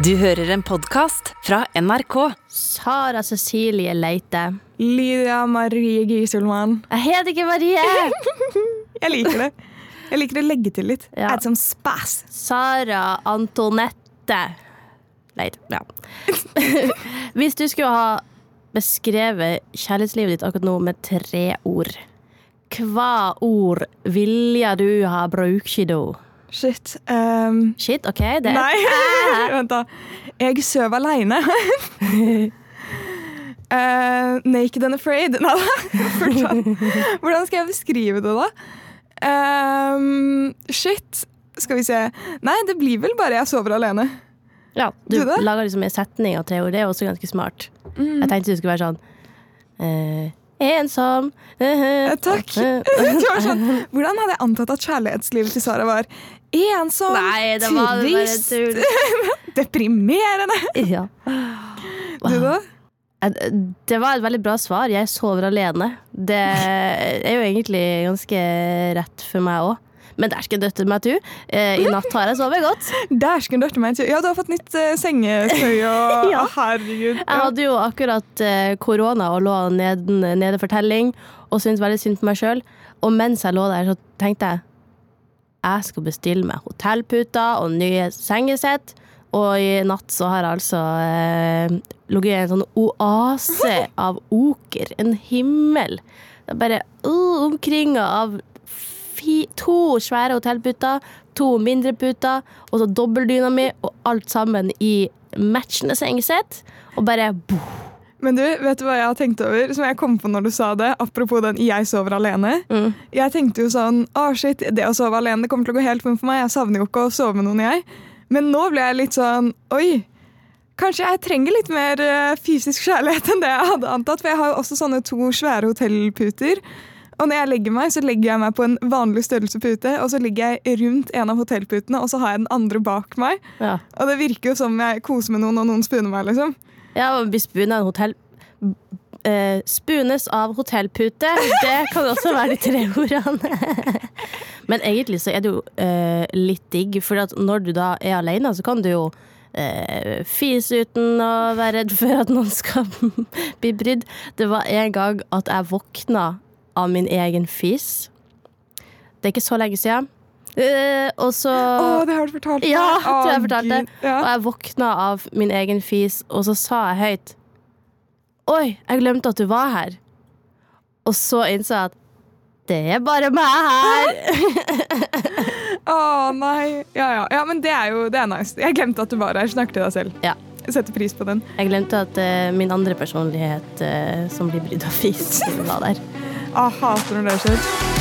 Du hører en podkast fra NRK. Sara Cecilie Leite. Lydia Marie Giselmann. Jeg heter ikke Marie! Jeg liker det. Jeg liker å legge til litt. Ja. Add some spas. Sara Antonette Leite. Ja. Hvis du skulle ha beskrevet kjærlighetslivet ditt akkurat nå med tre ord, hva ord ville du ha brukt da? Shit. Um, Shit, OK, det nei, vent da. Jeg sover aleine. uh, naked and afraid. Nei da. Hvordan skal jeg beskrive det, da? Um, shit. Skal vi se. Nei, det blir vel bare jeg sover alene. Ja, du Du lager liksom en setning av tre ord. Det er også ganske smart. Mm. Jeg tenkte du skulle være sånn uh, Ensom eh, takk. eh, var sånn, hvordan hadde jeg antatt at kjærlighetslivet til Sara var? Ensom, Nei, det var trist, deprimerende. Ja. Du da? Det var et veldig bra svar. Jeg sover alene. Det er jo egentlig ganske rett for meg òg. Men dæsken døtte meg tu. Eh, I natt har jeg sovet godt. Dæsken døtte meg Ja, du har fått nytt uh, sengetøy og Ja. Herregud. Ja. Jeg hadde jo akkurat eh, korona og lå nede, nede for telling og syntes veldig synd på meg sjøl. Og mens jeg lå der, så tenkte jeg jeg skal bestille meg hotellputer og nye sengesett. Og i natt så har jeg altså eh, ligget i en sånn oase av oker. En himmel. Det er bare uh, omkringa av fi, to svære hotellputer, to mindre puter, og så dobbeltdyna mi, og alt sammen i matchende sengesett. Og bare boom. Men du, vet du hva jeg har tenkt over? Som jeg kom på når du sa det. Apropos den 'jeg sover alene'. Mm. Jeg tenkte jo sånn Å, shit, det å sove alene det kommer til å gå helt fint for meg. Jeg savner jo ikke å sove med noen, jeg. Men nå ble jeg litt sånn Oi. Kanskje jeg trenger litt mer eh, fysisk kjærlighet enn det jeg hadde antatt. For jeg har jo også sånne to svære hotellputer. Og når jeg legger meg, så legger jeg meg på en vanlig størrelse pute, og så ligger jeg rundt en av hotellputene, og så har jeg den andre bak meg. Ja. Og det virker jo som jeg koser med noen, og noen spooner meg, liksom. Ja, hvis spune er en hotell eh, Spunes av hotellpute. Det kan også være de tre ordene. Men egentlig så er det jo eh, litt digg, for når du da er alene, så kan du jo eh, fise uten å være redd for at noen skal bli brydd. Det var en gang at jeg våkna av min egen fis. Det er ikke så lenge siden. Eh, og så Å, det har du fortalt meg. ja, tror jeg fortalte. Gud. Ja. Og jeg våkna av min egen fis, og så sa jeg høyt Oi, jeg glemte at du var her. Og så innså jeg at det er bare meg her. Å nei. Ja, ja. ja, men det er jo det er nice. Jeg glemte at du var her. Snakk til deg selv. Ja. Jeg setter pris på den. Jeg glemte at uh, min andre personlighet uh, som blir brydd av fis, var der. ah, hater når det skjer.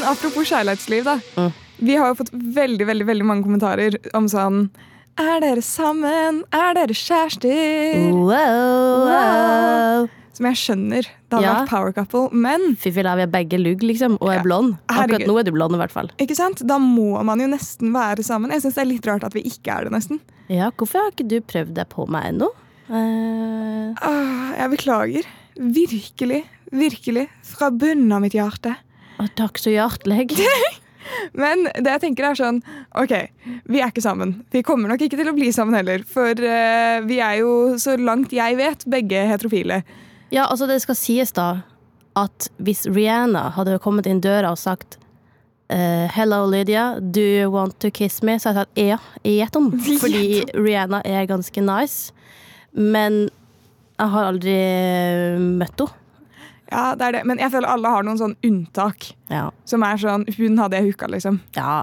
Men apropos kjærlighetsliv, da. Mm. Vi har jo fått veldig veldig, veldig mange kommentarer om sånn Er dere sammen? Er dere kjærester? Wow, wow. Som jeg skjønner. Det hadde Ja. vært power couple. Men Fy filla, vi er begge lugg, liksom, og er blond. Akkurat herregud. nå er du blond, i hvert fall. ikke sant? da må man jo nesten være sammen. Jeg syns det er litt rart at vi ikke er det, nesten. Ja, hvorfor har ikke du prøvd deg på meg ennå? Uh... Ah, jeg beklager. Virkelig. Virkelig. Fra bunnen av mitt hjerte. Takk så hjertelig. Men det jeg tenker er sånn OK, vi er ikke sammen. Vi kommer nok ikke til å bli sammen heller. For uh, vi er jo, så langt jeg vet, begge heterofile. Ja, altså det skal sies da at hvis Rihanna hadde kommet inn døra og sagt uh, Hello Lydia, do you want to kiss me? Så hadde jeg sagt ja, gjettom. Fordi Rihanna er ganske nice. Men jeg har aldri møtt henne. Ja, det er det. Men jeg føler alle har noen sånn unntak. Ja. Som er sånn Hun hadde jeg hooka, liksom. ja.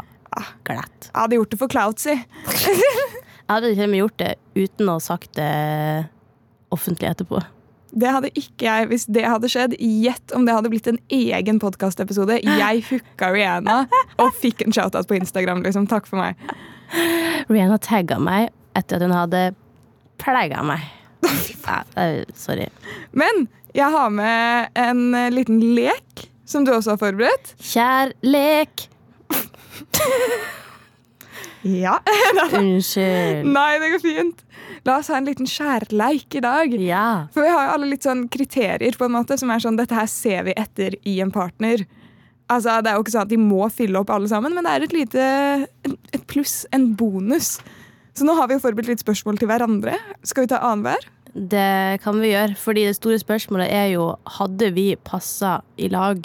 Glatt. Jeg hadde gjort det for clout, si. Jeg hadde til og med gjort det uten å ha sagt det offentlig etterpå. Det hadde ikke jeg hvis det hadde skjedd. Gjett om det hadde blitt en egen podkastepisode. Jeg hooka Rihanna og fikk en shoutout på Instagram. liksom. Takk for meg. Rihanna tagga meg etter at hun hadde plaga meg. Eh, sorry. Men jeg har med en eh, liten lek som du også har forberedt. Kjærlek. Ja. Unnskyld. Nei, det går fint. La oss ha en liten skjærleik i dag. Ja. For vi har jo alle litt sånn kriterier på en måte, som er sånn dette her ser vi etter i en partner. Altså, Det er jo ikke sånn at de må fylle opp alle sammen, men det er et lite et pluss, en bonus. Så nå har vi jo forberedt litt spørsmål til hverandre. Skal vi ta annenhver? Det kan vi gjøre, fordi det store spørsmålet er jo hadde vi passa i lag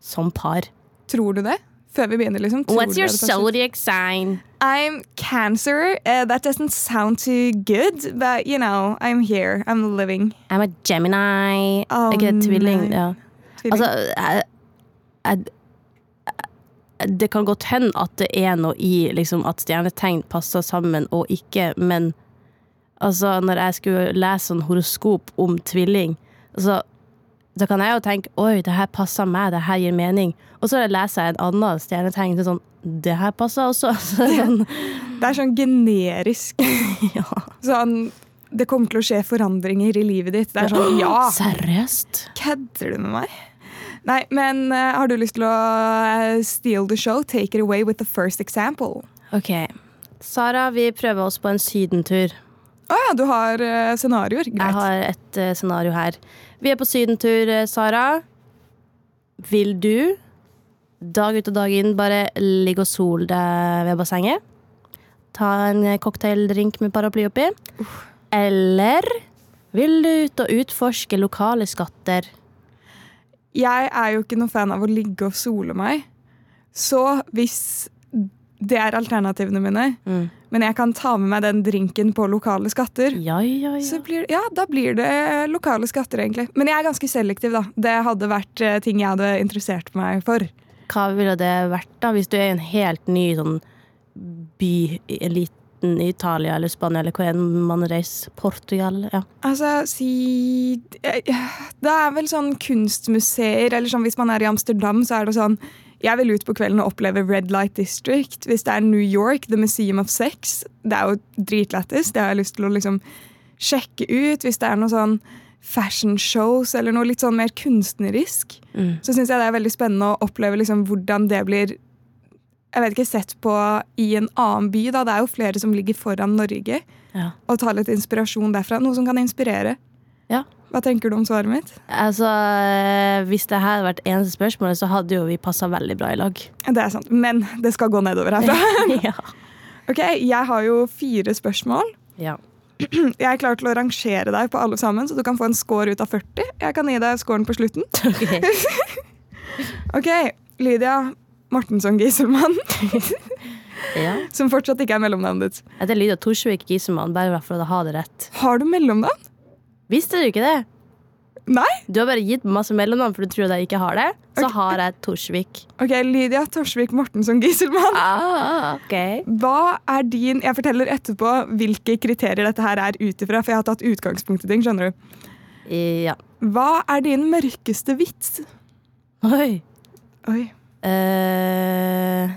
som par. Tror du det? Før vi begynner, liksom. Tror What's your zodiac sign? I'm Cancer. Uh, that doesn't sound too good, but you know, I'm here. I'm living. I'm a Gemini. Er ikke det tvilling? Ja. Tvilling. Altså, jeg, jeg, det kan godt hende at det er noe i liksom, at stjernetegn passer sammen og ikke, men altså, når jeg skulle lese sånn horoskop om tvilling, altså, da kan jeg jo tenke oi, det her passer meg, det her gir mening. Og så leser jeg en annen stjernetegn til sånn det her passer også. Så sånn, det er sånn generisk. ja. Sånn Det kommer til å skje forandringer i livet ditt. Det er sånn Ja! Seriøst? Kødder du med meg? Nei, men uh, har du lyst til å uh, steal the show? Take it away with the first example. Ok. Sara, vi prøver oss på en sydentur. Å ja, du har uh, scenarioer. Greit. Jeg har et uh, scenario her. Vi er på sydentur, eh, Sara. Vil du, dag ut og dag inn, bare ligge og sole deg ved bassenget? Ta en cocktaildrink med paraply oppi? Eller vil du ut og utforske lokale skatter? Jeg er jo ikke noe fan av å ligge og sole meg. Så hvis det er alternativene mine, Mm. men jeg kan ta med meg den drinken på lokale skatter, Ja, ja, så ja. blir, ja, da blir det lokale skatter, egentlig. Men jeg er ganske selektiv, da. Det hadde vært eh, ting jeg hadde interessert meg for. Hva ville det vært, da, hvis du er i en helt ny sånn by i Italia eller Spania eller hvor enn man reiser? Portugal? Ja. Altså, si eh, Det er vel sånn kunstmuseer, eller sånn hvis man er i Amsterdam, så er det sånn Jeg vil ut på kvelden og oppleve Red Light District. Hvis det er New York, The Museum of Sex, det er jo dritlættis. Det har jeg lyst til å liksom sjekke ut. Hvis det er noe sånn fashion shows eller noe litt sånn mer kunstnerisk, Mm. så syns jeg det er veldig spennende å oppleve liksom hvordan det blir jeg vet ikke, sett på i en annen by. da. Det er jo flere som ligger foran Norge. ja. Og ta litt inspirasjon derfra. Noe som kan inspirere. Ja. Hva tenker du om svaret mitt? Altså, eh, Hvis det her hadde vært eneste spørsmålet, så hadde jo vi passa veldig bra i lag. Det er sant, men det skal gå nedover herfra. ja. Ok, Jeg har jo fire spørsmål. ja. Jeg er klar til å rangere deg på alle sammen, så du kan få en score ut av 40. Jeg kan gi deg scoren på slutten. Ok. Ok, Lydia Mortensson Giselmann, ja. som fortsatt ikke er mellomnavnet ditt. Jeg heter Lydia Torsvik Gisemann, bare for å ha det rett. Har du mellomnavn? Visste du ikke det? Nei? Du har bare gitt masse mellomnavn for du tror jeg ikke har det. Så okay. har jeg Torsvik. Ok, Lydia Torsvik Mortensson Giselmann. Ah, ok. Hva er din Jeg forteller etterpå hvilke kriterier dette her er ut ifra, for jeg har tatt utgangspunkt i ting. skjønner du? Ja. Hva er din mørkeste vits? Oi. Oi. Uh,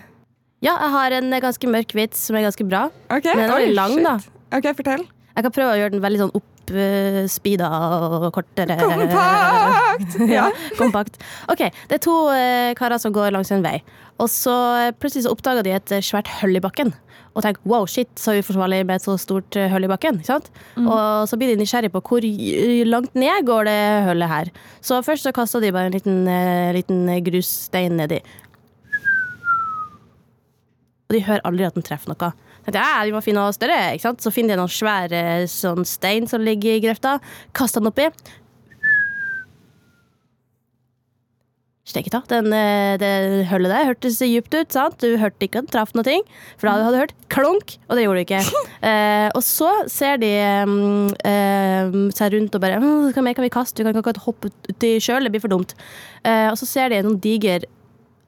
ja, jeg har en ganske mørk vits som er ganske bra. Ok, Men den er veldig lang, da. Ok, fortell. Jeg kan prøve å gjøre den veldig sånn oppspeeda og kortere. Kompakt! Ja. Kompakt. Ok, Det er to eh, karer som går langs en vei. Og så eh, plutselig så oppdager de et eh, svært hull i bakken. Og tenker wow, shit, så uforsvarlig med et så stort eh, hull i bakken. ikke sant? Og så blir de nysgjerrig på hvor eh, langt ned går det hullet her. Så først så kaster de bare en liten, eh, liten grusstein nedi. Og de hører aldri at den treffer noe. Tenkte, jeg, de må finne noe større, ikke sant? Så finner jeg noen svære sånn stein som ligger i grøfta. Kaster den oppi. Steket av. Den, eh, det hullet der hørtes djupt ut. sant? Du hørte ikke at den traff noe, for da hadde du hørt klunk, og det gjorde du ikke. Eh, og så ser de mm, eh, seg rundt og bare «Hm, Hva mer kan vi kaste? Vi kan ikke hoppe uti sjøl, det blir for dumt. Eh, og så ser de en diger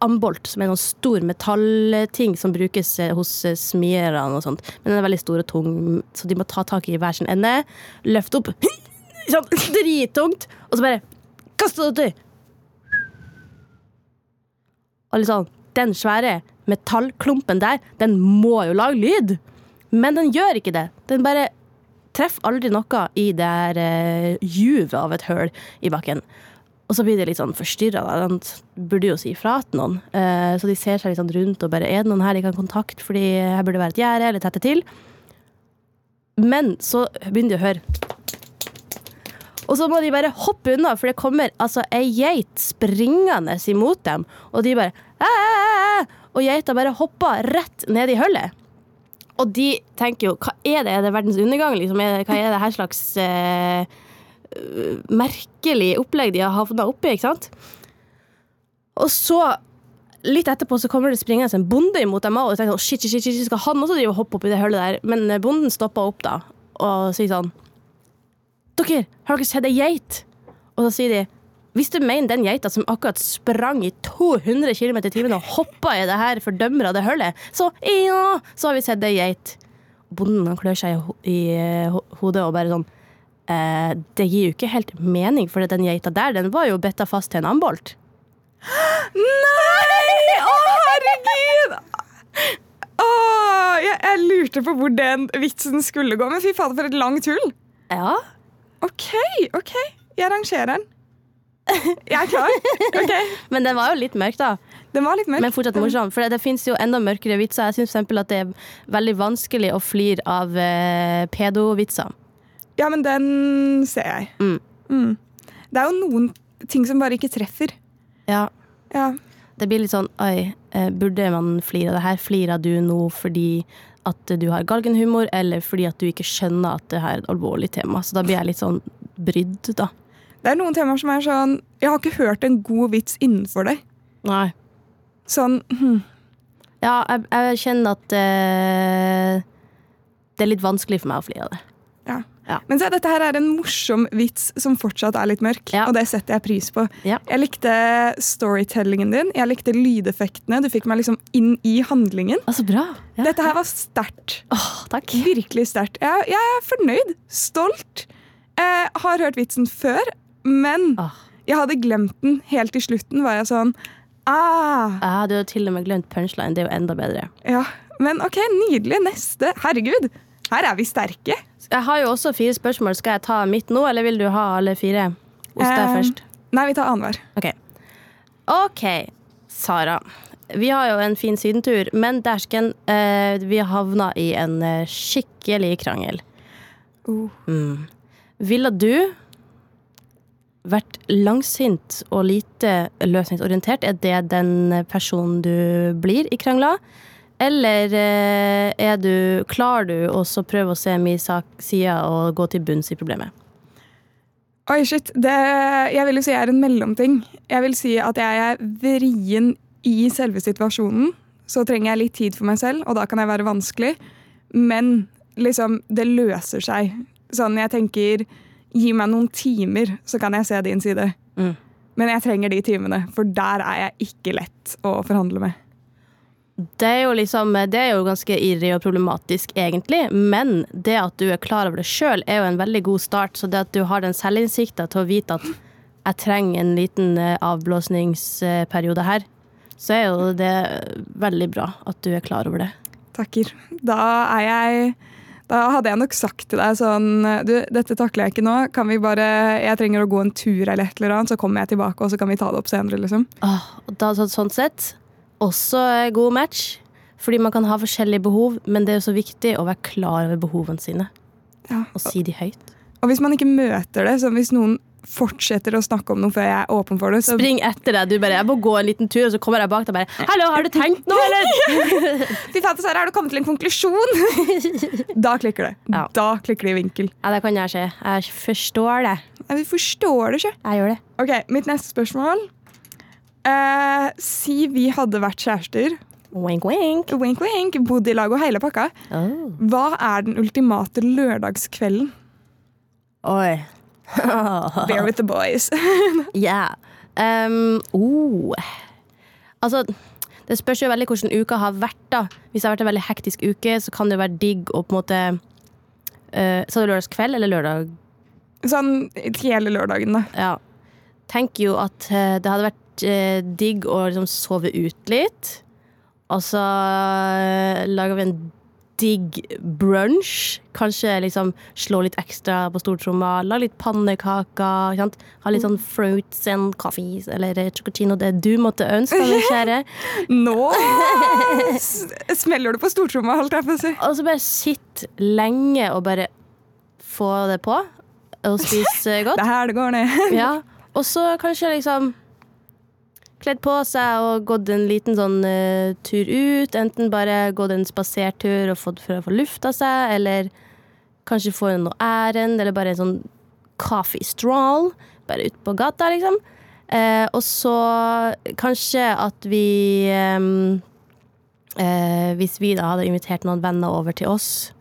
ambolt, som er en sånn stor metallting som brukes eh, hos eh, smierne og sånt. Men den er veldig stor og tung, så de må ta tak i hver sin ende, løfte opp sånn drittungt, og så bare kaste det uti. Og litt sånn, den svære metallklumpen der, den må jo lage lyd. Men den gjør ikke det. Den bare treffer aldri noe i det her uh, juvet av et høl i bakken. Og så blir de litt sånn forstyrra. De burde jo si fra til noen. Eh, så de ser seg litt sånn rundt og bare Er det noen her de kan kontakte, fordi her burde det være et gjerde eller tette til? Men så begynner de å høre og så må de bare hoppe unna, for det kommer altså ei geit springende imot dem. Og de bare Æ! Og geita bare hopper rett ned i hullet. Og de tenker jo hva er det, er det verdens undergang? Liksom? Hva er det her slags eh, merkelig opplegg de har havna oppi, ikke sant? Og så, litt etterpå, så kommer det springende en bonde imot dem òg, og tenker, sånn shit, shit, shit, skal han også drive og hoppe oppi det hullet der? Men eh, bonden stopper opp da, og sier sånn Dere, har dere sett ei geit? Og så sier de hvis du mener den geita som akkurat sprang i 200 km i timen og hoppa i det her fordømrede hullet, så ja, så har vi sett ei geit. Bonden han klør seg i, eh, hodet og bare sånn Det gir jo ikke helt mening, for den geita der, den var jo betta fast til en ambolt. Nei! Å, herregud! Å, jeg, jeg lurte på hvor den vitsen skulle gå, men fy fader, for et langt hull. Ja. OK, OK. Jeg rangerer den. Jeg er klar. Ok, Men den var jo litt mørk, da. Den var litt mørk. Men fortsatt morsom. For det finnes jo enda mørkere vitser. Jeg syns f.eks. at det er veldig vanskelig å flire av eh, pedovitser. Ja, men den ser jeg. Mm. Mm. Det er jo noen ting som bare ikke treffer. Ja. Ja. Det blir litt sånn Oi, eh, burde man flire av det her? Flirer du nå fordi at du har galgenhumor, eller fordi at du ikke skjønner at det her er et alvorlig tema? Så da blir jeg litt sånn brydd, da. Det er noen temaer som er sånn Jeg har ikke hørt en god vits innenfor det. Nei. Sånn hm. Ja, jeg, jeg kjenner at eh, det er litt vanskelig for meg å flire av det. Ja. Ja. Men se, dette her er en morsom vits som fortsatt er litt mørk, Ja. og det setter jeg pris på. Ja. Jeg likte storytellingen din, jeg likte lydeffektene. Du fikk meg liksom inn i handlingen. Altså, bra. Dette her var sterkt. Oh. Virkelig sterkt. Jeg, jeg er fornøyd. Stolt. Jeg har hørt vitsen før, men oh. jeg hadde glemt den. Helt til slutten var jeg sånn Ah, Jeg hadde jo til og med glemt punchline. Det er jo enda bedre. ja. Men OK, nydelig. Neste. Herregud, her er vi sterke. Jeg har jo også fire spørsmål. Skal jeg ta mitt nå, eller vil du ha alle fire hos deg Eh, først? Nei, vi tar annenhver. Okay. OK, Sara. Vi har jo en fin sydentur, men dæsken, eh, vi havna i en eh, skikkelig krangel. Uh. Mm. Ville du vært langsint og lite løsningsorientert? Er det den personen du blir i krangler? Eller eh, er du, klarer du å prøve å se min sak sida og gå til bunns i problemet? Oi, shit. Det, jeg vil jo si jeg er en mellomting. Jeg vil si at jeg er vrien i selve situasjonen. Så trenger jeg litt tid for meg selv, og da kan jeg være vanskelig. Men liksom, det løser seg. Sånn, jeg tenker Gi meg noen timer, så kan jeg se din side. Mm. Men jeg trenger de timene, for der er jeg ikke lett å forhandle med. Det er jo liksom, det er jo ganske irri og problematisk, egentlig. Men det at du er klar over det sjøl, er jo en veldig god start. Så det at du har den selvinnsikta til å vite at jeg trenger en liten eh, avblåsningsperiode her, så er jo det veldig bra at du er klar over det. Takker. Da er jeg Da hadde jeg nok sagt til deg sånn Du, dette takler jeg ikke nå. Kan vi bare Jeg trenger å gå en tur eller et eller annet, så kommer jeg tilbake, og så kan vi ta det opp senere, liksom. Åh, da, sånn sett, også god match. Fordi man kan ha forskjellige behov, men det er jo så viktig å være klar over behovene sine. Ja. Og si de høyt. Og hvis man ikke møter det, så hvis noen fortsetter å snakke om noe før jeg er åpen for det, så Spring etter deg. Du bare 'Jeg må gå en liten tur', og så kommer jeg bak deg og bare 'Hallo, har du tenkt noe, eller?' Fy fader, Sara, har du kommet til en konklusjon? da klikker det. Ja. Da klikker det i vinkel. Ja, det kan jeg se. Jeg forstår det. Ja, forstår det ikke. Jeg gjør det. Ok, Mitt neste spørsmål. Eh, si vi hadde vært kjærester, Wink, wink. wink, wink, bodd i lag og hele pakka. Oh. Hva er den ultimate lørdagskvelden? Oi. Bear with the boys. yeah. Um, oh. Altså, det spørs jo veldig hvordan uka har vært. da. Hvis det har vært en veldig hektisk uke, så kan det være digg å på en måte uh, Sa du lørdagskveld eller lørdag? sånn hele lørdagen, da. Ja. Tenker jo at eh, det hadde vært eh, digg å liksom sove ut litt. Og så uh, lager vi en digg brunch. Kanskje liksom slå litt ekstra på stortromma, lage litt pannekaker. Ha litt sånn fruits and coffees eller chocolatino, det du måtte ønske, min kjære. Nå smeller du på stortromma, holdt jeg på å si. Og så bare sitt lenge og bare få det på, og spise godt. Det er her det går ned. Ja. Og så kanskje liksom kledd på seg og gått en liten sånn uh, tur ut. Enten bare gått en spasertur og fått for å få lufta seg, eller kanskje få noe ærend, eller bare en sånn coffee stroll. Bare ut på gata, liksom. Uh, og så kanskje at vi um, uh, Hvis vi da hadde invitert noen venner over til oss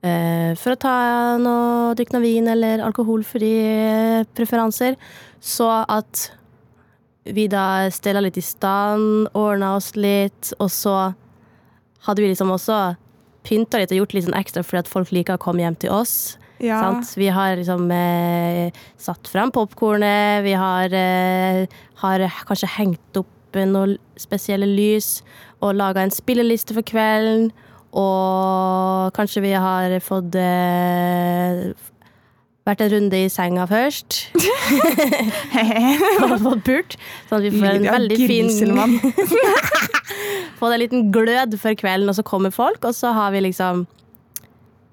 for å ta noe, drikke noe vin eller alkoholfrie preferanser, så at vi da stella litt i stand, ordna oss litt, og så hadde vi liksom også pynta litt og gjort litt sånn ekstra fordi at folk liker å komme hjem til oss. Ja. Sant? Vi har liksom eh, satt fram popkornet, vi har, eh, har kanskje hengt opp noen spesielle lys og laga en spilleliste for kvelden. Og kanskje vi har fått eh, vært en runde i senga først. og fått pult. Sånn at vi får en veldig fin Grisselmann. Få en liten glød for kvelden, og så kommer folk, og så har vi liksom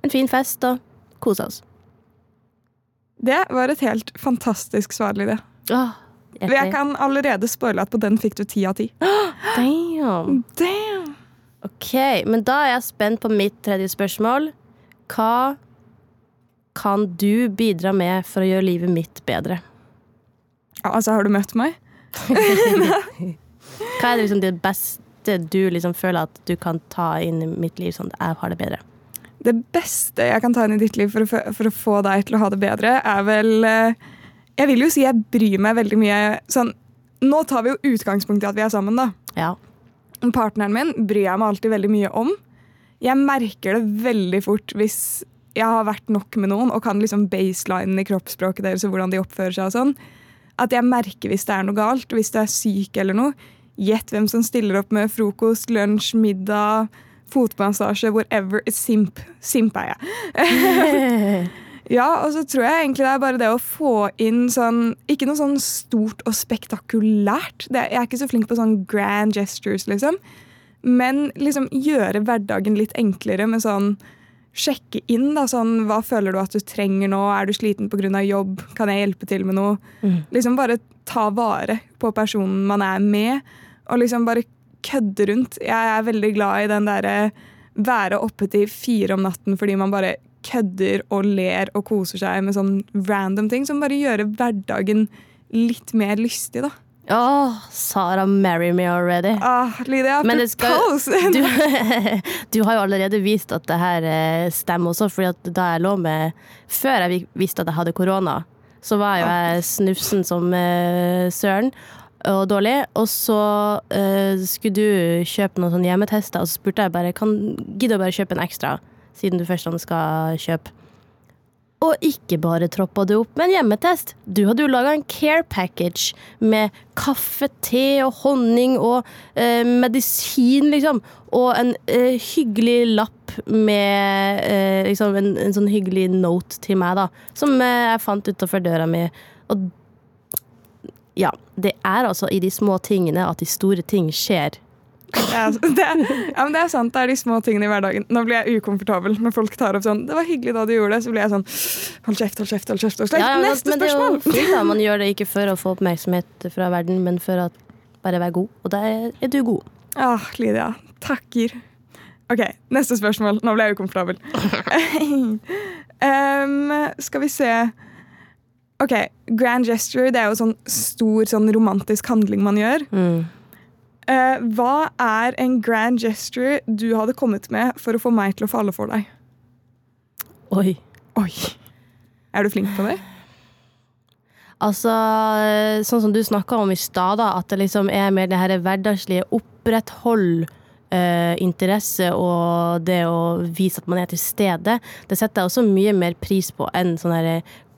en fin fest og koser oss. Det var et helt fantastisk svar, Lydia. Åh, Jeg kan allerede spoile at på den fikk du ti av ti. Damn. Damn! Ok, men da er jeg spent på mitt tredje spørsmål. Hva kan du bidra med for å gjøre livet mitt bedre? Ja, altså, har du møtt meg? Hva er det liksom det beste du liksom føler at du kan ta inn i mitt liv sånn at jeg har det bedre? Det beste jeg kan ta inn i ditt liv for å, for å få deg til å ha det bedre, er vel eh, Jeg vil jo si jeg bryr meg veldig mye sånn Nå tar vi jo utgangspunkt i at vi er sammen, da. Ja. Partneren min bryr jeg meg alltid veldig mye om. Jeg merker det veldig fort hvis jeg har vært nok med noen og kan liksom baselinen i kroppsspråket deres og hvordan de oppfører seg og sånn. At jeg merker hvis det er noe galt, hvis du er syk eller noe. Gjett hvem som stiller opp med frokost, lunsj, middag, fotmassasje, whatever. Simp. Simp er jeg. Ja, og så tror jeg egentlig det er bare det å få inn sånn Ikke noe sånn stort og spektakulært. Det, jeg er ikke så flink på sånn grand gestures, liksom. Men liksom gjøre hverdagen litt enklere med sånn Sjekke inn, da, sånn Hva føler du at du trenger nå? Er du sliten pga. jobb? Kan jeg hjelpe til med noe? Mm. Liksom bare ta vare på personen man er med, og liksom bare kødde rundt. Jeg er veldig glad i den derre være oppe til fire om natten fordi man bare kødder og ler og koser seg med sånn random ting som bare gjør hverdagen litt mer lystig, da. Åh, Sara, marry me already. Ah, Lydia, Men det skal-! Du, du har jo allerede vist at det her eh, stemmer også, fordi da jeg lå med Før jeg visste at jeg hadde korona, så var jo jeg snufsen som uh, søren og dårlig. Og så uh, skulle du kjøpe noen sånne hjemmetester, og så spurte jeg bare kan gidder du bare kjøpe en ekstra, siden du først skal kjøpe. Og ikke bare troppa du opp med en hjemmetest. Du hadde jo laga en care package med kaffe, te og honning og eh, medisin, liksom. Og en eh, hyggelig lapp med eh, liksom en, en sånn hyggelig note til meg, da. Som eh, jeg fant utafor døra mi. Og ja, det er altså i de små tingene at de store ting skjer. Det er, det, er, ja, men det er sant, det er de små tingene i hverdagen. Nå blir jeg ukomfortabel når folk tar opp sånn 'Det var hyggelig da du gjorde det.' Så blir jeg sånn Hold kjeft, hold kjeft. hold kjeft, hold kjeft. Ja, ja, men- Neste men det er jo spørsmål! Man gjør det ikke for å få oppmerksomhet fra verden, men for å bare være god. Og da er du god. Ah, Lydia. Takker. OK, neste spørsmål. Nå ble jeg ukomfortabel. um, skal vi se OK, grand gesture det er jo sånn stor sånn romantisk handling man gjør. Mm. Eh, hva er en grand gesture du hadde kommet med for å få meg til å falle for deg? Oi. Oi. Er du flink på det? Altså, sånn som du snakka om i stad, at det liksom er mer det her hverdagslige oppretthold eh, interesse og det å vise at man er til stede. Det setter jeg også mye mer pris på enn sånn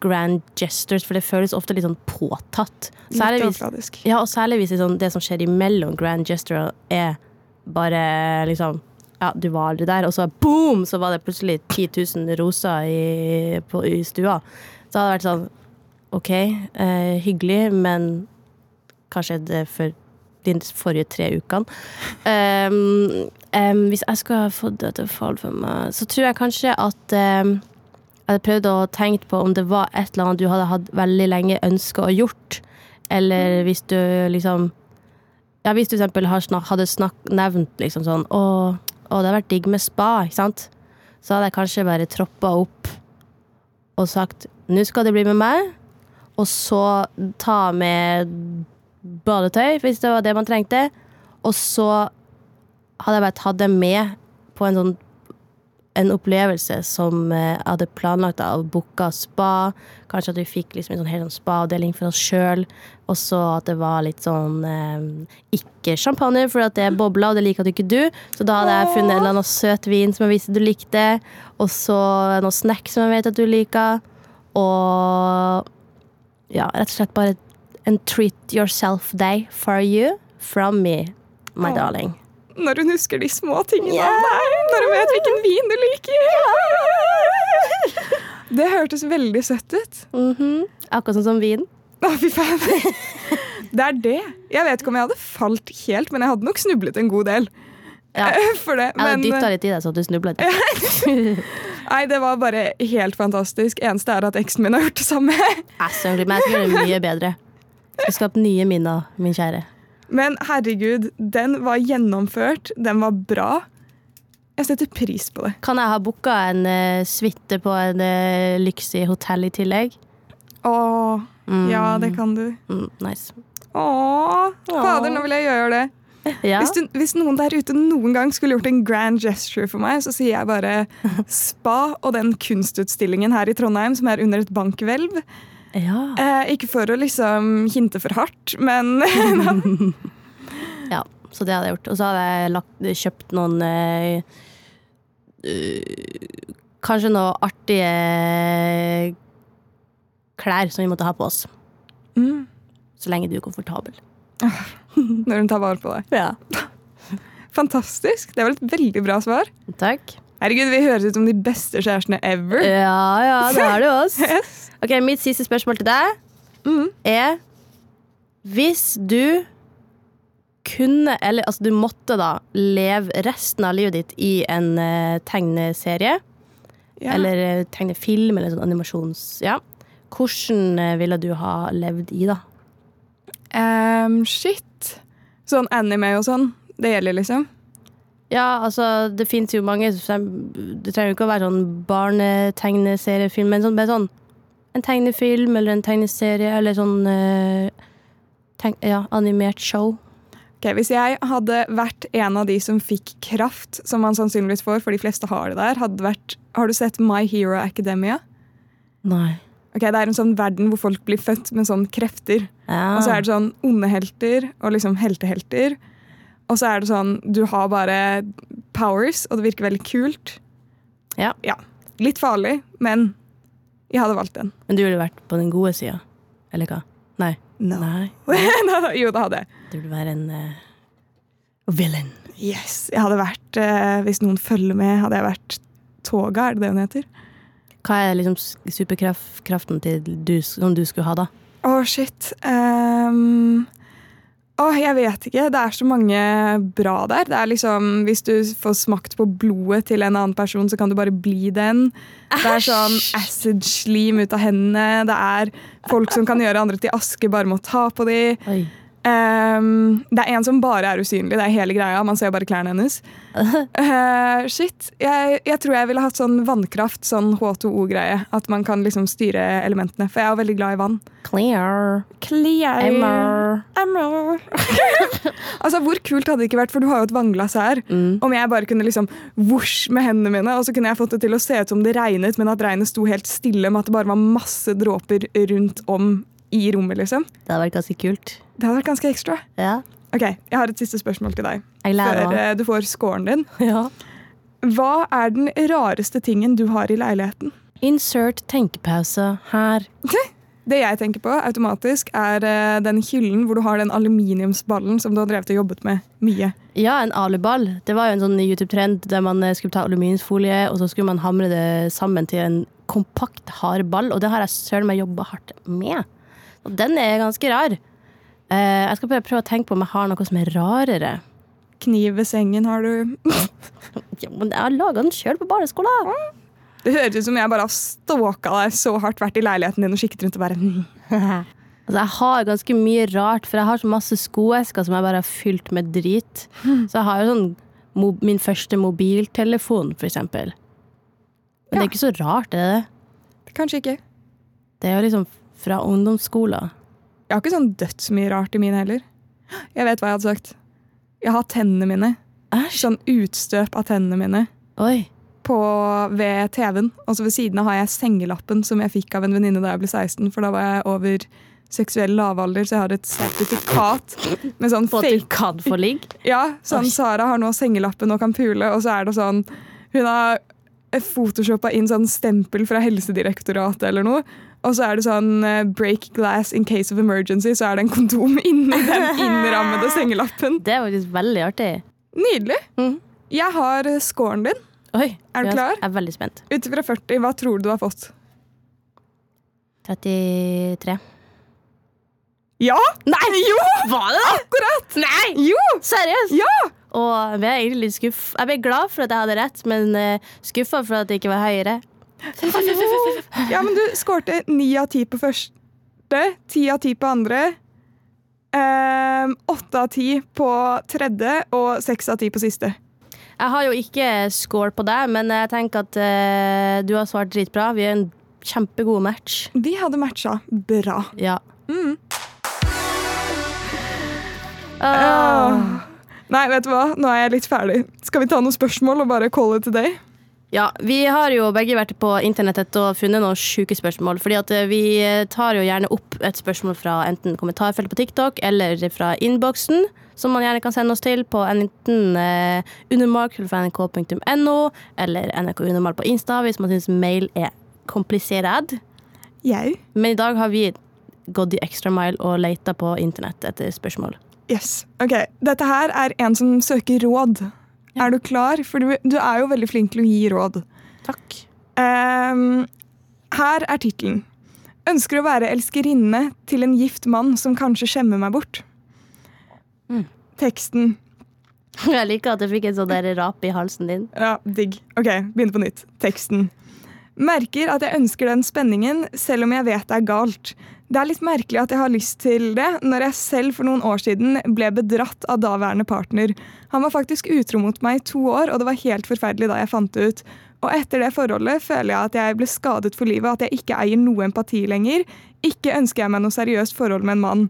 grand gestures, for det føles ofte litt sånn påtatt. Særlig Litt hvis, overfladisk. ja, og særlig hvis det, er sånn, det som skjer imellom grand gesture er bare liksom ja, du var aldri der, og så boom, så var det plutselig 10 000 roser i, på, i stua. Så hadde det vært sånn OK, eh, hyggelig, men kanskje det for de forrige tre ukene. Um, um, hvis jeg skulle ha fått det til å falle for meg, så tror jeg kanskje at um, jeg hadde prøvd å tenke på om det var et eller annet du hadde hatt veldig lenge ønska å gjort. Eller hvis du liksom Ja, hvis du for eksempel snak, hadde snak, nevnt liksom sånn Å, å, det hadde vært digg med spa, ikke sant? Så hadde jeg kanskje bare troppa opp og sagt nå skal det bli med meg, og så ta med badetøy, hvis det var det man trengte. Og så hadde jeg bare tatt det med på en sånn en opplevelse som eh, jeg hadde planlagt av booka spa. Kanskje at vi fikk liksom en sånn hel sånn spa-avdeling for oss sjøl. Og så at det var litt sånn eh, ikke champagne, for at det er bobla, og det liker at ikke du. Så da hadde jeg funnet en eller annen søt vin som jeg visste du likte. Og så noe snack som jeg vet at du liker. Og ja, rett og slett bare en treat yourself day for you from me, my darling. Når hun husker de små tingene Ja. om deg. Når hun vet hvilken vin du liker. Det hørtes veldig søtt ut. Mhm. Akkurat sånn som vin. Å, fy faen. Det er det. Jeg vet ikke om jeg hadde falt helt, men jeg hadde nok snublet en god del. Ja. For det. Jeg Men dytta litt i deg så du snubla nei, det var bare helt fantastisk. Eneste er at eksen min har gjort det samme. Men jeg skal gjøre det mye bedre. Jeg skal skape nye minner, min kjære. Men herregud, den var gjennomført. Den var bra. Jeg setter pris på det. Kan jeg ha booka en uh, suite på en uh, lyksig hotell i tillegg? Åh, Mm. ja, det kan du. Mm, nice. Åh, fader, nå vil jeg gjøre det. Ja. Hvis, du, hvis noen der ute noen gang skulle gjort en grand gesture for meg, så sier jeg bare spa og den kunstutstillingen her i Trondheim som er under et bankhvelv. ja. Eh, ikke for å liksom hinte for hardt, men Ja, så det hadde jeg gjort. Og så hadde jeg lagt, kjøpt noen eh, eh, Kanskje noe artige klær som vi måtte ha på oss. mm, Så lenge du er komfortabel. Når hun tar vare på deg. Ja. Fantastisk. Det var et veldig bra svar. Takk. Herregud, Vi høres ut som de beste kjærestene ever. Ja, ja, det er det oss. Yes. Ok, Mitt siste spørsmål til deg Mm. er Hvis du kunne, eller altså du måtte da, leve resten av livet ditt i en uh, tegneserie, Ja. eller eh, tegnefilm, eller sånn animasjons... Ja. Hvordan uh, ville du ha levd i, da? Um, shit. Sånn anime og sånn. Det gjelder, liksom. Ja, altså, det fins jo mange Det trenger jo ikke å være sånn barnetegneseriefilm, men sånn, bare sånn en tegnefilm eller en tegneserie eller sånn uh, tegn, Ja, animert show. Ok, Hvis jeg hadde vært en av de som fikk kraft, som man sannsynligvis får, for de fleste har det der, hadde vært Har du sett My Hero Academia? Nei. Ok, Det er en sånn verden hvor folk blir født med sånn krefter. Ja. Og så er det sånn onde helter og liksom heltehelter. Og så er det sånn du har bare powers, og det virker veldig kult. Ja. Litt farlig, men jeg hadde valgt den. Men du ville vært på den gode sida, eller hva? Nei. Nei. jo, det hadde jeg. Du vil være en uh, villain. Yes, jeg hadde vært, uh, Hvis noen følger med, hadde jeg vært toga, er det det hun heter? Hva er liksom superkraften til du, som du skulle ha, da? Å, shit. Ehm, Åh, jeg vet ikke. Det er så mange bra der. Det er liksom, Hvis du får smakt på blodet til en annen person, så kan du bare bli den. Det er sånn acid-slim ut av hendene. Det er folk som kan gjøre andre til aske bare med å ta på dem. Ehm, det er en som bare er usynlig. Det er hele greia. Man ser bare klærne hennes. Uh, shit. Jeg, jeg tror jeg ville hatt sånn vannkraft, sånn H2O-greie. At man kan liksom styre elementene. For jeg er veldig glad i vann. Clear. Clear. Emmer. Emmer. altså, Hvor kult hadde det ikke vært, for du har jo et vannglass her. Mm. Om jeg bare kunne liksom vosj med hendene mine, og så kunne jeg fått det til å se ut som det regnet, men at regnet sto helt stille med at det bare var masse dråper rundt om i rommet. liksom. Det hadde vært ganske kult. Det hadde vært ganske ekstra. Ja. Ok, Jeg har et siste spørsmål til deg før eh, du får scoren din. Ja. Hva er den rareste tingen du har i leiligheten? Insert tenkepause her. Det jeg tenker på automatisk, er eh, den hyllen hvor du har den aluminiumsballen som du har drevet og jobbet med mye. Ja, en aluball. Det var jo en sånn YouTube-trend der man eh, skulle ta aluminiumsfolie, og så skulle man hamre det sammen til en kompakt, hard ball, og det har jeg søren meg jobba hardt med. Og den er ganske rar. Eh, jeg skal bare prøve å tenke på om jeg har noe som er rarere. Kniv ved sengen har du. Ja, men jeg har laga den sjøl på barneskolen. Det høres ut som jeg bare har stalka deg så hardt, vært i leiligheten din og kikket rundt og bare mm. Altså, jeg har ganske mye rart, for jeg har så masse skoesker som jeg bare har fylt med drit. Så jeg har jo sånn min første mobiltelefon, for eksempel. Men det er ikke så rart, er det det? Kanskje ikke. Det er jo liksom fra ungdomsskolen. Jeg har ikke sånn dødsmye rart i mine heller. Jeg vet hva jeg hadde sagt. Jeg har tennene mine. Æsj. Sånn utstøp av tennene mine Oi. på, ved TV-en. Og så ved siden av har jeg sengelappen som jeg fikk av en venninne da jeg ble 16. For da var jeg over seksuell lavalder, så jeg har et sertifikat med sånn På at du fake kan få ligg? Ja, sånn Oi. Sara har nå sengelappen og kan pule, og så er det sånn Hun har photoshoppa inn sånn stempel fra Helsedirektoratet eller noe. Og så er det sånn eh, 'break glass in case of emergency', så er det en kondom inni den innrammede sengelappen. Det er faktisk veldig artig. Nydelig. Mm. Jeg har eh, scoren din. Oi. Er du klar? Jeg er veldig spent. Ut fra 40, hva tror du du har fått? 33. Ja! Nei! Jo! Var det det? Akkurat! Nei! Jo! Seriøst? Ja! Og jeg ble egentlig litt skuff. Jeg ble glad for at jeg hadde rett, men uh, skuffa for at det ikke var høyere. Ja, men du skårte ni av ti på første, ti av ti på andre, ehm, åtte av ti på tredje og seks av ti på siste. Jeg har jo ikke score på deg, men jeg tenker at uh, du har svart dritbra. Vi er en kjempegod match. Vi hadde matcha bra. Ja. Mm. Uh. Nei, vet du hva? Nå er jeg litt ferdig. Skal vi ta noen spørsmål og bare call it a day? Ja, Vi har jo begge vært på internettet og funnet noen sjuke spørsmål. fordi at eh, vi tar jo gjerne opp et spørsmål fra enten kommentarfeltet på TikTok eller fra innboksen, som man gjerne kan sende oss til på enten eh, undermark.nrk.no eller nrkunormal på Insta hvis man syns mail er komplisert. Jau. Men i dag har vi gått i extra mile og leita på internett etter spørsmål. Yes. Ok, Dette her er en som søker råd. Er du klar? For du, du er jo veldig flink til å gi råd. Takk. Um, her er tittelen. Ønsker å være elskerinne til en gift mann som kanskje skjemmer meg bort. Mm. Teksten. Jeg liker at jeg fikk en sånn der rap i halsen din. Ja, digg. Ok, begynner på nytt. Teksten. Merker at jeg ønsker den spenningen, selv om jeg vet det er galt. Det er litt merkelig at jeg har lyst til det, når jeg selv for noen år siden ble bedratt av daværende partner. Han var faktisk utro mot meg i to år, og det var helt forferdelig da jeg fant det ut. Og etter det forholdet føler jeg at jeg ble skadet for livet, at jeg ikke eier noe empati lenger. Ikke ønsker jeg meg noe seriøst forhold med en mann.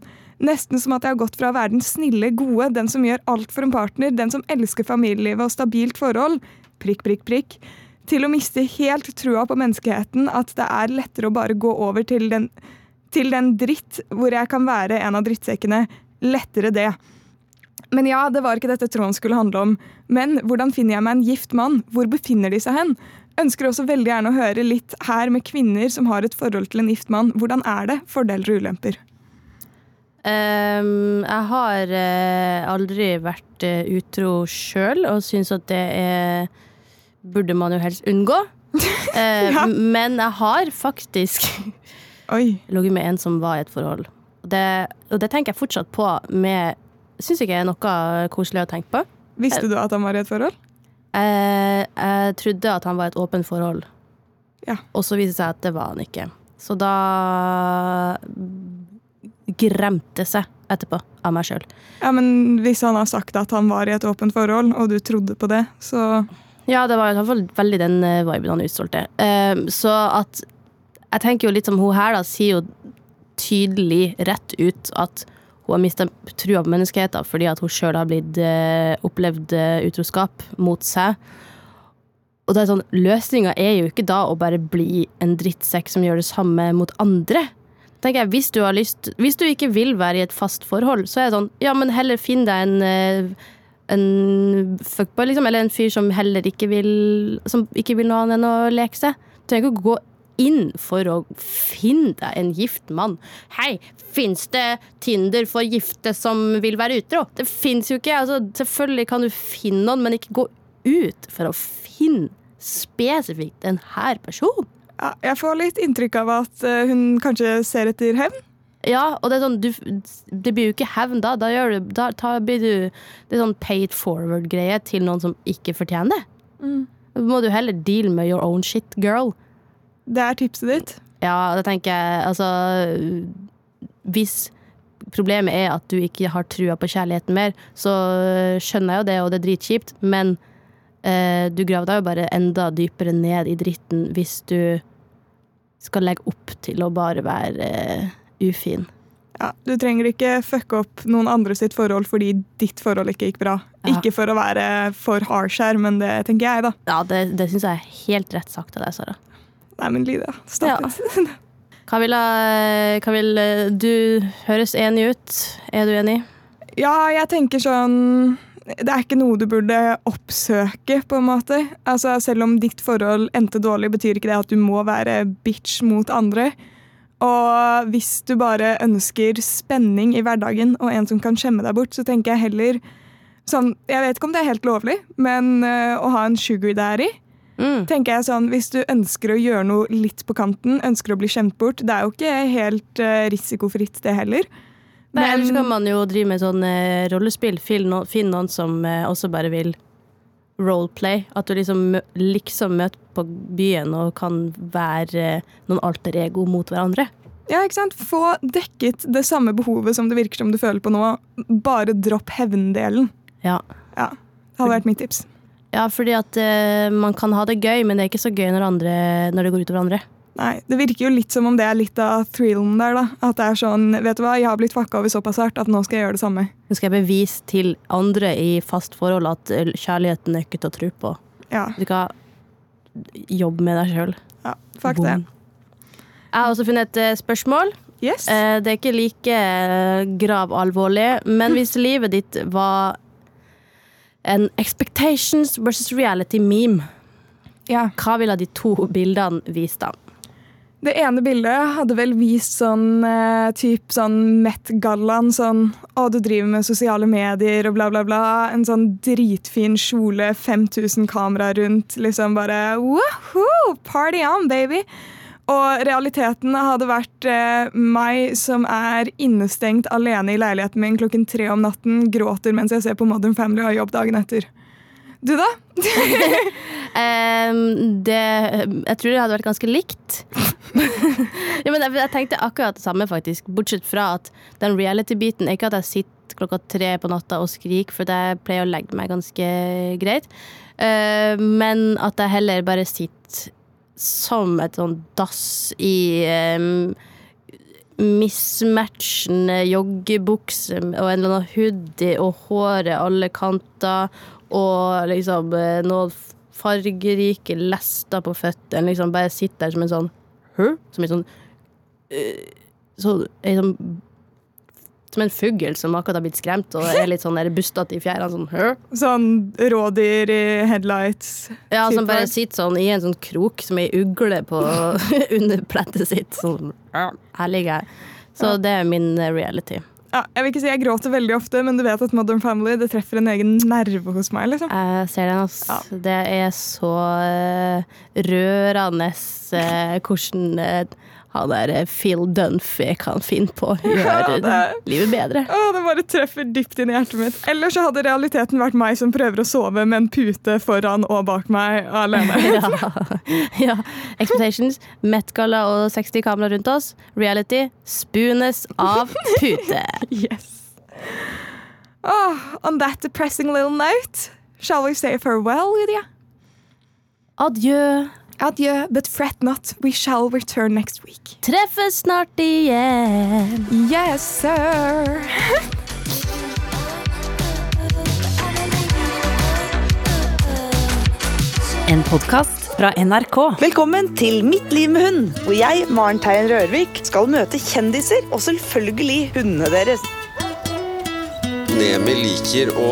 Nesten som at jeg har gått fra å være den snille, gode, den som gjør alt for en partner, den som elsker familielivet og stabilt forhold, prikk, prikk, prikk, til å miste helt trua på menneskeheten, at det er lettere å bare gå over til den, til den dritt hvor jeg kan være en av drittsekkene. Lettere det. Men ja, det var ikke dette tråden skulle handle om. Men hvordan finner jeg meg en gift mann? Hvor befinner de seg hen? Ønsker også veldig gjerne å høre litt her med kvinner som har et forhold til en gift mann. Hvordan er det? Fordeler og ulemper. Um, jeg har uh, aldri vært uh, utro sjøl, og syns at det er Burde man jo helst unngå. Uh, Ja. Men jeg har faktisk Oi. ligget med en som var i et forhold. Det, og det tenker jeg fortsatt på med Syns ikke er noe koselig å tenke på. Visste du at han var i et forhold? Jeg, jeg trodde at han var i et åpent forhold, Ja. og så viste det seg at det var han ikke. Så da gremte seg etterpå av meg sjøl. Ja, men Hvis han har sagt at han var i et åpent forhold, og du trodde på det, så Ja, det var i hvert fall veldig den eh, viben han utstrålte. Eh, så at Jeg tenker jo litt som hun her, da, sier jo tydelig rett ut at hun har mista trua på menneskeheten fordi at hun sjøl har blitt eh, opplevd eh, utroskap mot seg. Og det er sånn, Løsninga er jo ikke da å bare bli en drittsekk som gjør det samme mot andre. tenker jeg, Hvis du har lyst Hvis du ikke vil være i et fast forhold, så er det sånn Ja, men heller finn deg en eh, en fuckboy, liksom, eller en fyr som heller ikke vil Som ikke vil noe annet enn å leke seg. Du trenger ikke å gå inn for å finne deg en gift mann. Hei, fins det Tinder for gifte som vil være utro? Det fins jo ikke. Altså, selvfølgelig kan du finne noen, men ikke gå ut for å finne spesifikt denne personen. Ja, jeg får litt inntrykk av at eh, hun kanskje ser etter hevn. Ja, og det er sånn du, Det blir jo ikke hevn da. Da, du, da, da blir du Det er sånn paid forward-greie til noen som ikke fortjener det. Da må du heller deal med your own shit, girl. Det er tipset ditt. Ja, da tenker jeg altså Hvis problemet er at du ikke har trua på kjærligheten mer, så skjønner jeg jo det, og det er dritkjipt, men eh, du graver deg jo bare enda dypere ned i dritten hvis du skal legge opp til å bare være eh, ufin. Ja, du trenger ikke fucke opp noen andre sitt forhold fordi ditt forhold ikke gikk bra. Ja. Ikke for å være for harsh her, men det tenker jeg, da. Ja, det, det syns jeg er helt rett sagt av deg, Sara. Nei, men Lydia, stopp Ja. vil eh, Du høres enig ut. Er du enig? Ja, jeg tenker sånn Det er ikke noe du burde oppsøke, på en måte. Altså, Selv om ditt forhold endte dårlig, betyr ikke det at du må være bitch mot andre. Og hvis du bare ønsker spenning i hverdagen og en som kan skjemme deg bort, så tenker jeg heller sånn Jeg vet ikke om det er helt lovlig, men uh, å ha en sugar daddy Mm. tenker jeg sånn, Hvis du ønsker å gjøre noe litt på kanten, ønsker å bli skjemt bort Det er jo ikke helt øh, risikofritt, det heller. Nei, Men- ellers kan man jo drive med sånn eh, rollespill. Finn, no, finn noen som eh, også bare vil roleplay. At du liksom, liksom møter på byen og kan være eh, noen alter ego mot hverandre. Ja, ikke sant? Få dekket det samme behovet som det virker som du føler på nå. Bare dropp hevndelen. Ja. Ja, det hadde vært mitt tips. Ja, fordi at eh, man kan ha det gøy, men det er ikke så gøy når, andre, når det går utover andre. Nei, Det virker jo litt som om det er litt av thrillen der. da. At det er sånn, vet du hva, jeg har blitt fucka over såpass hardt at nå skal jeg gjøre det samme. Nå skal jeg bevise til andre i fast forhold at eh, kjærligheten er ikke til å tro på. Ja, Du kan jobbe med deg sjøl. ja fuck det. Jeg har også funnet et eh, spørsmål. Yes. Eh, Det er ikke like gravalvorlig, grav alvorlig, men hvis livet ditt var en expectations versus reality meme, Ja. hva ville de to bildene vist da? Det ene bildet hadde vel vist sånn eh, typ sånn Met-gallaen. Sånn å, du driver med sosiale medier og bla, bla, bla. En sånn dritfin kjole, 5000 kamera rundt. Liksom bare woohoo! Party on, baby! Og realiteten hadde vært eh, meg som er innestengt alene i leiligheten min klokken tre om natten, gråter mens jeg ser på Modern Family og har jobb dagen etter. Du, da? um, det, jeg tror det hadde vært ganske likt. ja, men jeg, jeg tenkte akkurat det samme, faktisk. Bortsett fra at den reality-biten er ikke at jeg sitter klokka tre på natta og skriker, for jeg pleier å legge meg ganske greit. Uh, men at jeg heller bare sitter som et sånn dass i um, mismatchende joggebukse og en eller annen hoodie og håret alle kanter og liksom eh, noen fargerike lester på føttene. Liksom bare sitter der som en sånn Hæ? Som en sånn uh, så, en sånn Som en fugl som akkurat har blitt skremt og er litt sånn bustete i fjærene. Sånn? Sånn rådyr i headlights. Ja, som bare sitter sånn i en sånn krok som ei ugle på under plettet sitt. Sånn, her ligger jeg. Så det er min eh, reality. Ja, jeg vil ikke si jeg gråter veldig ofte, men du vet at Modern Family det treffer en egen nerve hos meg. liksom. Jeg ser den, ass. Ja. Det er så eh, rørende eh, hvordan han der eh, Phil Dunphy kan finne på å gjøre Ja, det- livet bedre. Åh, det bare treffer dypt inn i hjertet mitt. Ellers så hadde realiteten vært meg som prøver å sove med en pute foran og bak meg alene. ja. ja. Expectations, Met-galla og 60 kamera rundt oss. Reality spoones av pute. Yes. Oh, on that depressing little note, shall we say farewell, Lydia? Adjø. Adjø, but fret not, we shall return next week. Treffes snart igjen. Yes, sir! En podkast fra NRK. Velkommen til Mitt liv med hund, hvor jeg, Maren Teien Rørvik, skal møte kjendiser og selvfølgelig hundene deres. Nemi liker å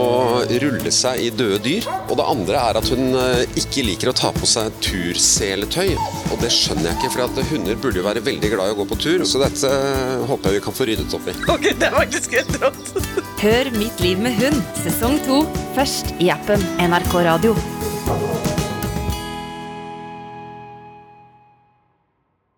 rulle seg i døde dyr. Og det andre er at hun eh, ikke liker å ta på seg turseletøy. Og det skjønner jeg ikke, for at hunder burde jo være veldig glad i å gå på tur. Så dette eh, håper jeg vi kan få ryddet opp i. Ok, det er faktisk helt rått. Hør Mitt liv med hund sesong to først i appen NRK Radio.